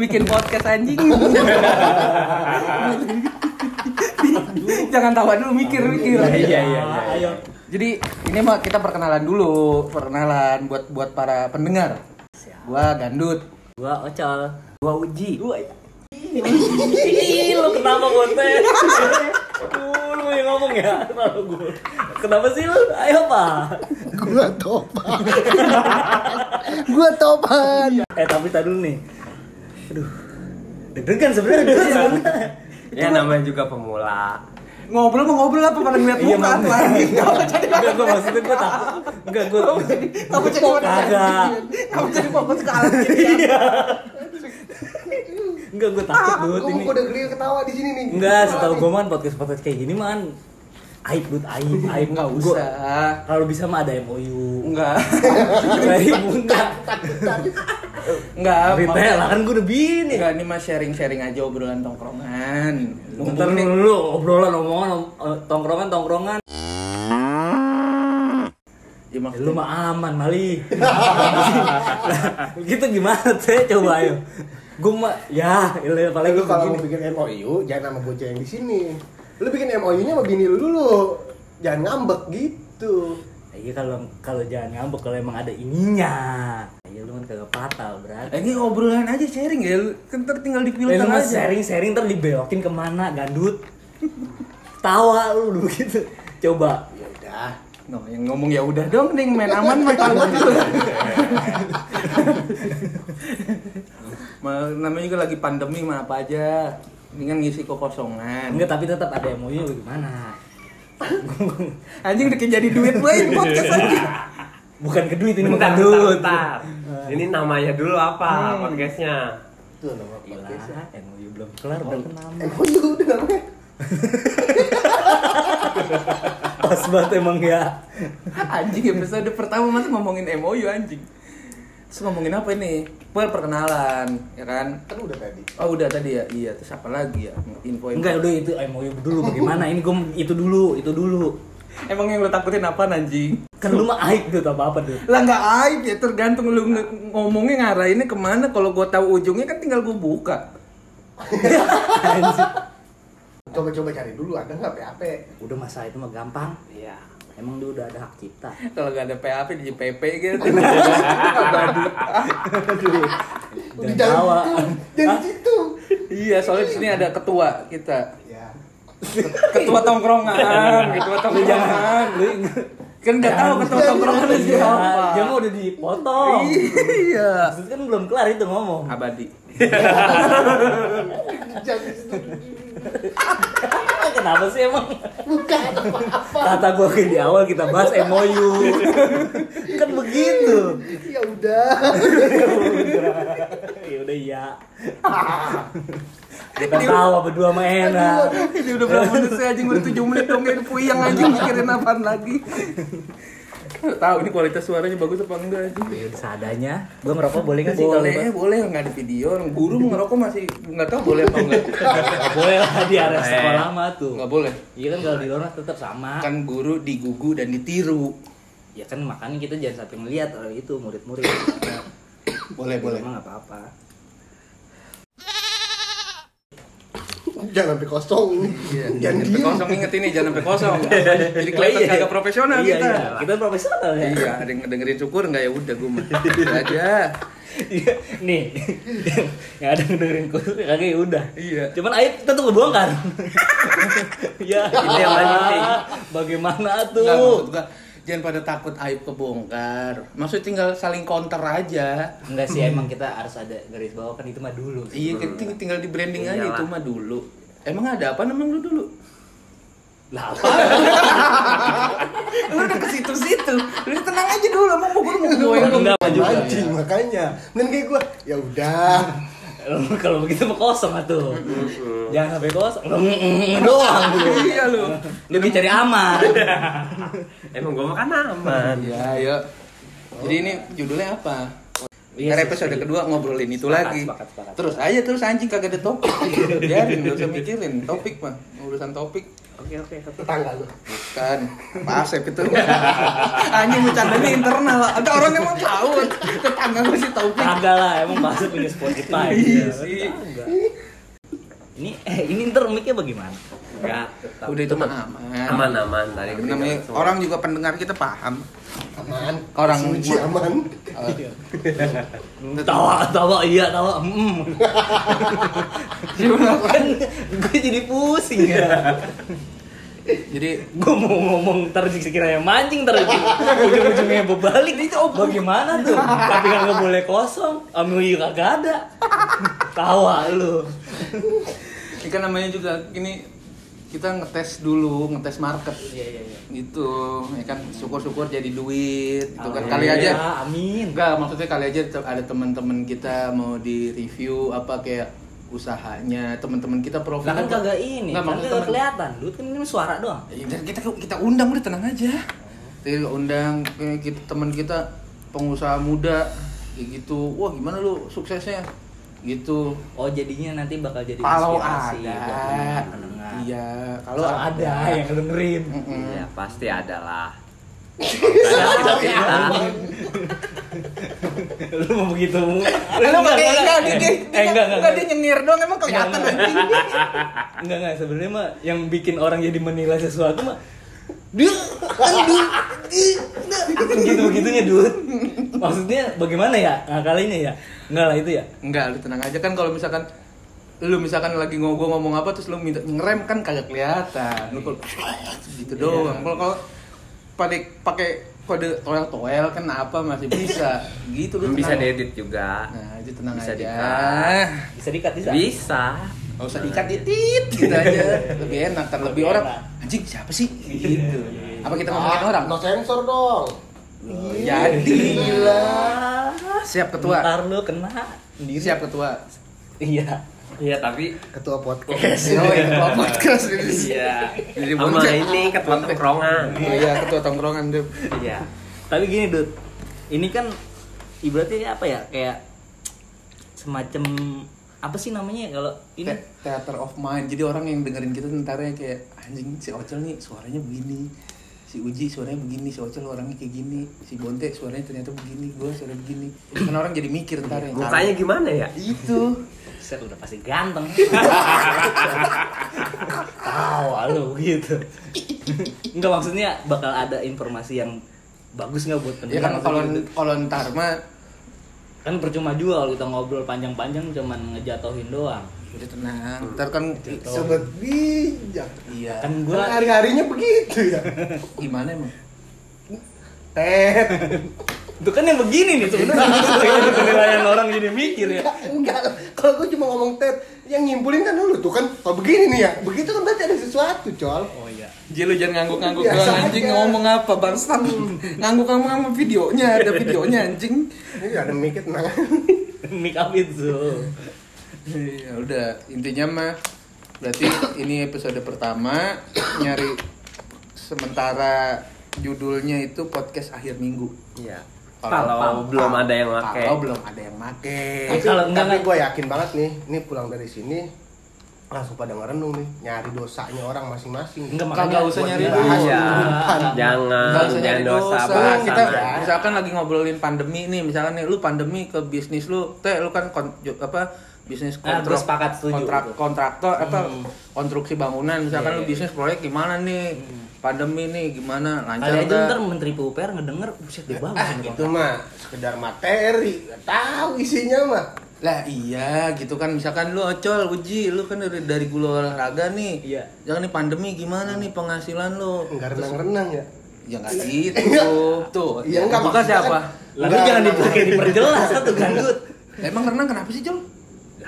Bikin podcast anjing. Jangan tawa dulu mikir mikir. Iya, iya, iya. Ayo. Jadi ini mah kita perkenalan dulu, perkenalan buat buat para pendengar. Gua Gandut. Gua Ocol. Gua uji. Gua Ih, lu kenapa lu yang ngomong ya? Kenapa gua? Kenapa sih lu? Ayo, Pak. Gua topan. gua topan. Eh, tapi tadi nih. Aduh. Deg-degan sebenarnya deg-degan. Ya namanya juga pemula. Ngobrol mau ngobrol apa pada ngeliat Iya, muka tuh jadi Enggak, gua maksudnya gua takut. Enggak, gua kamu jadi fokus Kagak. Kamu jadi fokus ke alat ini. Enggak, gua takut dud ini. udah geli ketawa di sini nih. Enggak, setahu gua man podcast-podcast kayak gini man aib dud aib aib Enggak Gua- usah. Kalau bisa mah ada MOU. Enggak. Enggak. Enggak. Retail lah kan gua udah bini. Enggak, ini mah sharing-sharing aja obrolan tongkrongan. Bentar dulu obrolan omongan om- eh, tongkrongan tongkrongan. Ya, Ya, maksudnya- lu mah aman Mali. Gitu gimana teh coba ayo. Gue mah ya, ilah, paling Lu gue kalau mau bikin MOU jangan sama bocah yang di sini. Lu bikin MOU-nya sama bini lu dulu. Jangan ngambek gitu. Ya, Iya kalau kalau jangan ngambek kalau emang ada ininya. Ya lu kan kagak fatal berarti. Eh, ini obrolan aja sharing ya. Kan ntar tinggal di Eh, filter mah aja. sharing sharing ntar dibelokin ke mana gandut. Tawa lu dulu gitu. Coba. Ya udah. No, yang ngomong ya udah dong, nih main aman mah kalau gitu. Ma- namanya juga lagi pandemi mah apa aja. Ini kan ngisi kekosongan. Enggak tapi tetap ada MOU nya gimana? Anjing udah jadi duit gue ini podcast anjing. Bukan ke duit ini Bentar, gandut. bentar, bentar. Ini namanya dulu apa podcastnya? Tuh nama podcastnya. MOU belum kelar udah kenapa? MOU udah namanya. Pas banget emang ya. Anjing episode pertama masa ngomongin MOU anjing. Terus ngomongin apa ini? Per perkenalan, ya kan? Kan udah tadi. Oh udah tadi ya, iya. Terus apa lagi ya? Info info. Enggak udah itu MOU dulu bagaimana? Ini gue itu dulu, itu dulu. Emang yang lo takutin apa anjing? Kan lu mah aib tuh apa apa tuh. Lah nggak aib ya, tergantung lu nge- ngomongnya ngarahinnya ke mana. Kalau gua tahu ujungnya kan tinggal gua buka. Coba-coba cari dulu ada nggak PHP? Udah masalah itu mah gampang. Iya. Emang dia udah ada hak cipta. Kalau nggak ada PHP di JPP gitu. Abadi. Jangan gitu. iya, soalnya di sini ada ketua kita. Ya. Ketua tongkrongan, ketua tongkrongan. Kan nggak tahu ketua tongkrongan Iya, siapa. dia mah udah dipotong. Iya. Maksudnya kan belum kelar itu ngomong. Abadi. Jangan Kenapa sih emang? bukan apa-apa. Kata gua kayak di awal kita bahas MOU. kan begitu. Ya udah. ya udah iya. Kita tawa berdua mah enak. Ini udah berapa menit sih anjing udah 7 menit dong kayak puyeng anjing mikirin apaan lagi. Tahu ini kualitas suaranya bagus apa enggak anjing? Ya udah seadanya. Gua ngerokok boleh nggak sih kalau Boleh, boleh nggak ada video. Guru mau ngerokok masih nggak tahu boleh apa enggak. Nggak boleh lah di area sekolah mah tuh. Nggak boleh. Iya kan kalau di luar tetap sama. Kan guru digugu dan ditiru. Ya kan makanya kita jangan sampai ngeliat orang itu murid-murid. Boleh, boleh. Emang apa-apa. Jangan sampai kosong. Iya, Jangan sampai kosong inget ini, jangan sampai kosong. Jadi kelihatan Iya. kagak profesional Iya, kita. iya. Kita profesional ya. Iya, ada yang dengerin syukur nggak ya udah gue mah. Udah aja. Iya, nih. yang ada yang dengerin khusus kagak ya udah. Iya. Cuman aib kita tuh kebongkar. ya, Ini yang penting. Bagaimana tuh? gua, jangan pada takut aib kebongkar. Maksud tinggal saling counter aja. Enggak sih emang kita harus ada garis bawah kan itu mah dulu. Iya, kan ting- tinggal di branding aja Iyalah. itu mah dulu. Emang ada apa namanya lu dulu? Lah apa? Lu udah ke situ-situ. Lu tenang aja dulu, emang gua mau gue Enggak juga. Mancing makanya. Dan kayak gue, ya udah. Kalau begitu mah kosong atuh. Jangan sampai kosong. Doang. Iya lu. Lebih cari aman. Emang gua makan aman. Iya, ayo. Jadi ini judulnya apa? Iya sih, episode setuju. kedua ngobrolin itu Sepakat, lagi. sepakat, sepakat. Terus aja terus anjing kagak ada topik. Biarin gak usah mikirin topik mah. Urusan topik Oke oke. Tetangga lu. bukan apa asep itu. anjing bercandanya internal. Ada orang yang mau tahu. Tetangga gue sih topik. Kagak lah, emang bahasa punya Spotify. Iya sih. Kagak. Ini eh ini ntar mic-nya bagaimana? Enggak. Udah itu mah aman. aman aman tadi. Namanya orang juga pendengar kita paham. Aman. Orang Suci aman. Tawa, tawa, iya tawa. Mm. kan gue jadi pusing ya. Jadi Gue mau ngomong ntar sekiranya mancing ntar ujung-ujungnya berbalik itu oh, bagaimana tuh? Tapi kan nggak boleh kosong. Amil kagak ada. Tawa lu. ini kan namanya juga ini kita ngetes dulu, ngetes market. Iya iya iya. gitu ya kan syukur-syukur jadi duit gitu kan kali aja Ya, amin. enggak maksudnya kali aja ada teman-teman kita mau di review apa kayak usahanya teman-teman kita profil Lah kan kagak ini, Nggak, kan kagak kelihatan. Duit kan ini suara doang. Ya, kita kita undang udah tenang aja kita undang kayak kita teman kita pengusaha muda kayak gitu wah gimana lu suksesnya gitu Oh jadinya nanti bakal jadi kalau ada iya Kalau ada yang dengerin. Mm-mm. Iya pasti ada lah. Kita Lu mau begitu? Lu Lu enggak enggak enggak dia dia- Eh, enggak enggak. enggak dia nyengir doang emang kelihatan Enggak, anjing. Enggak enggak sebenarnya mah yang bikin orang jadi menilai sesuatu mah gitu begitunya dude maksudnya bagaimana ya ngakalinya ya enggak lah itu ya Enggak, lu tenang aja kan kalau misalkan lu misalkan lagi ngomong ngomong apa terus lu minta ngerem kan kagak kelihatan. Lu kalau gitu doang. Kalau kalau pakai pakai kode toel toel kan apa masih bisa. Gitu lu Bisa diedit juga. Nah, itu tenang Bisa aja. di-cut. bisa dikat bisa Bisa. Gak usah diikat titit gitu aja. Lebih enak kan lebih Lebih orang enak. anjing siapa sih? Gitu. Apa kita ngomongin orang? No sensor dong. Jadi gila. Siap ketua. ntar lu kena sendiri Siap ketua. iya Iya tapi Ketua podcast. Oh, ya, ketua podcast ini. iya. Jadi Sama bonceng. ini ketua tongkrongan. Oh iya, ketua tongkrongan tuh. Iya. tapi gini Dut ini kan ibaratnya apa ya kayak semacam apa sih namanya ya kalau ini? Te- theater of mind. Jadi orang yang dengerin kita tentaranya kayak anjing si Ocel nih suaranya begini. Si Uji suaranya begini. Si Ocel orangnya kayak gini. Si Bonte suaranya ternyata begini. Gue suara begini. Kan orang jadi mikir ntar ya. Mukanya gimana ya? itu. Set udah pasti ganteng. Tahu lu gitu. Enggak maksudnya bakal ada informasi yang bagus nggak buat ya kan pendengar kalau gitu. kalau ntar mah kan percuma juga kalau kita ngobrol panjang-panjang cuman ngejatohin doang. udah tenang ntar kan Sobat bijak. iya Kan Gua gua hari-harinya begitu ya. gimana emang Tet. Itu kan yang begini nih sebenarnya itu penilaian orang jadi mikir ya. Enggak, kalau gue cuma ngomong Tet, yang nyimpulin kan dulu tuh kan kalau begini nih ya, begitu kan berarti ada sesuatu, col. Oh iya. Ji lu jangan ngangguk-ngangguk doang anjing aja. ngomong apa bangsat ngangguk-ngangguk sama videonya ada videonya anjing Ini ada mikir tenang. Make up itu. ya udah intinya mah berarti ini episode pertama nyari sementara judulnya itu podcast akhir minggu Iya. Kalau- belum ada yang pakai. kalau belum ada yang make Eh, kalau enggak Tapi enggak gue yakin banget nih, ini pulang dari sini langsung pada ngerenung nih, nyari dosanya orang masing-masing. Enggak, makanya usah nyari dibahas Iya. depan. Jangan, Nggak usah jangan nyari dosa dosa. Kita ya. misalkan lagi ngobrolin pandemi nih, misalkan nih lu pandemi ke bisnis lu, teh lu kan kon- apa bisnis Nah, kontrak gua sepakat, setuju. kontrak kontraktor apa Hmm. konstruksi bangunan, misalkan Iya, lu iya. bisnis proyek gimana nih? Pandemi nih gimana? Lancar Kali aja nggak? ntar Menteri PUPR ngedenger, buset deh bagus Ah, nih itu mah sekedar materi, nggak tahu isinya mah. Lah iya gitu kan misalkan lu ocol uji lu kan dari dari gula olahraga nih. Iya. Jangan nih pandemi gimana nih penghasilan lu? Enggak renang-renang ya. Ya nggak gitu. Tuh. Iya, nggak, Buka maksudnya siapa? kan- Lalu Enggak, jangan enggak. dipakai diperjelas satu gandut. Emang renang kenapa sih, Jol?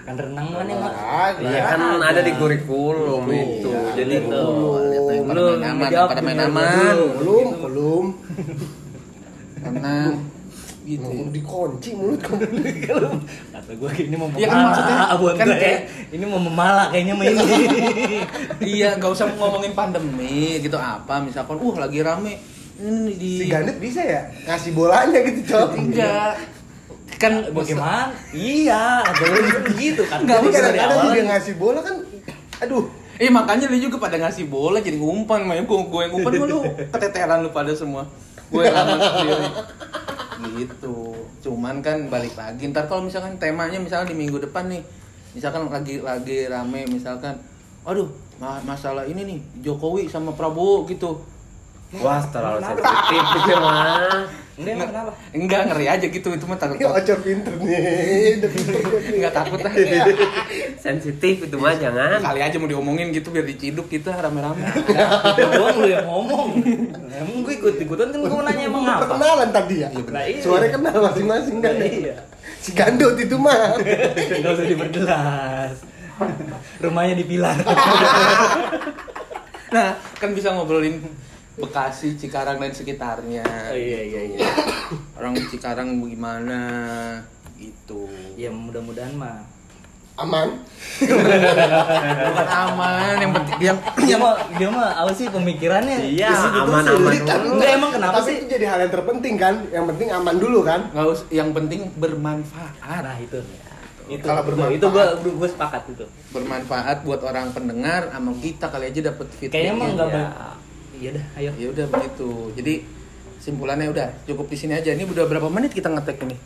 Kan renang mana? Olahraga. Iya kan ada di kurikulum Iya. itu. Jadi pada Belum, main aman, dijawab pada main aman. dulu. Belum, belum. Renang. Gitu. Mau dikunci mulut kamu. Kata gue ini mau Iya kan maksudnya, abon kan gue. kayak- ini mau memalak kayaknya mah ini. iya, nggak usah ngomongin pandemi gitu apa. Misalkan, uh lagi rame ini di Si Gandit bisa ya ngasih bolanya gitu, Cok. enggak kan bagaimana iya atau gitu kan Nggak, Dari kadang-kadang awal. dia ngasih bola kan, aduh, Eh makanya lu juga pada ngasih bola jadi ngumpan, gue gue yang ngumpan lu keteteran lu pada semua. Gue yang aman sendiri. Gitu. Cuman kan balik lagi ntar kalau misalkan temanya misalkan di minggu depan nih, misalkan lagi lagi rame misalkan, aduh ma- masalah ini nih Jokowi sama Prabowo gitu. Wah, terlalu sensitif itu mah. enggak kenapa Enggak ngeri aja gitu itu mah takut. ocor pinter nih. Enggak takut lah. Sensitif itu mah jangan. Kali aja mau diomongin gitu biar diciduk kita rame-rame. Itu doang lu yang ngomong emang gue ikut ikutan kan gue mau nanya emang apa Perkenalan tadi ya. Nah, iya. Suaranya kenal masing-masing kan. Nah, iya. Si Gandot itu mah. Gak usah diperjelas rumahnya di pilar Nah, kan bisa ngobrolin Bekasi, Cikarang dan sekitarnya. oh, iya iya iya Orang Cikarang bagaimana gitu. ya mudah-mudahan mah Aman. Bukan aman, yang penting yang dia mah dia mah apa sih pemikirannya Iya, Isi gitu aman, sih. aman Enggak, dulu. enggak emang kenapa Tapi sih itu jadi hal yang terpenting kan. Yang penting aman dulu kan. nggak us yang penting bermanfaat. nah itu itu Kalau bermanfaat. itu gua gua, gua sepakat itu Bermanfaat buat orang pendengar sama kita kali aja dapat feedback. kayaknya emang enggak Iya. Iya dah ayo Ya udah begitu. Jadi simpulannya udah cukup di sini aja. Ini udah berapa menit kita ngetek ini?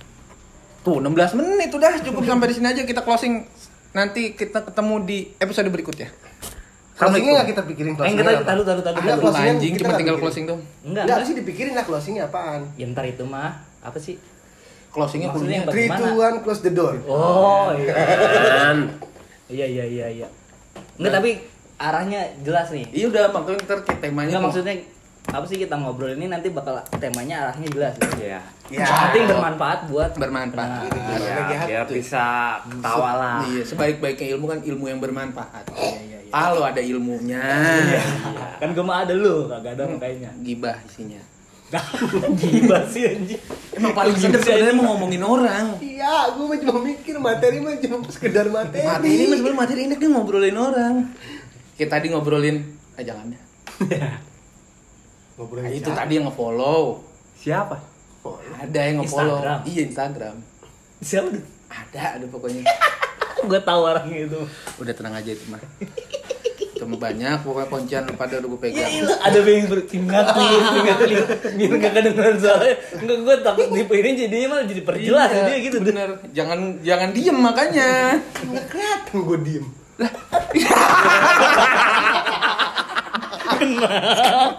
Tuh 16 menit udah cukup sampai di sini aja kita closing. Nanti kita ketemu di episode berikutnya. Closingnya nggak kita pikirin Eh, closingnya kita apa? taruh taruh taruh Ada dulu. closingnya Anjing kita cuma tinggal pikirin. closing dong. enggak Enggak sih dipikirin lah closingnya apaan. ya ntar itu mah apa sih Closingnya Maksudnya kuliah. yang Three, Bagaimana? two, one, close the door. oh iya Jangan. iya iya iya iya enggak tapi arahnya jelas nih Iya udah makanya ntar kayak temanya enggak tuh- maksudnya apa sih kita ngobrol ini nanti bakal temanya arahnya jelas Iya. Ya. Yang penting bermanfaat buat bermanfaat. Gimana Ya, gitu? biar bisa ketawa lah. Iya, sebaik-baiknya ilmu kan ilmu yang bermanfaat. Iya, iya, iya. Kalau ada ilmunya, Iya. kan gue mah ada lu kagak ada makanya gibah isinya. gila sih anjing Emang paling sedep sebenarnya mau ngomongin orang. Iya, gue mah cuma mikir materi mah cuma sekedar materi. Materi ini sebenarnya materi ini kan ngobrolin orang. Kita tadi ngobrolin, ah jangan deh. Ngobrolin Nah, itu siapa? tadi yang nge-follow. Siapa? Ada yang nge-follow. Instagram. Iya, Instagram. siapa tuh Ada, ada pokoknya. gue tahu orangnya itu Udah tenang aja itu mah. Itu mah banyak, pokoknya kuncian pada udah gue ya pegang. iya ada yang beringat nih ingat nih biar gak kedengeran soalnya enggak gue takut di ini jadinya malah jadi perjelas Iya, dia gitu bener. Jangan jangan diem makanya. Nggak kelihatan gue diem. Kena.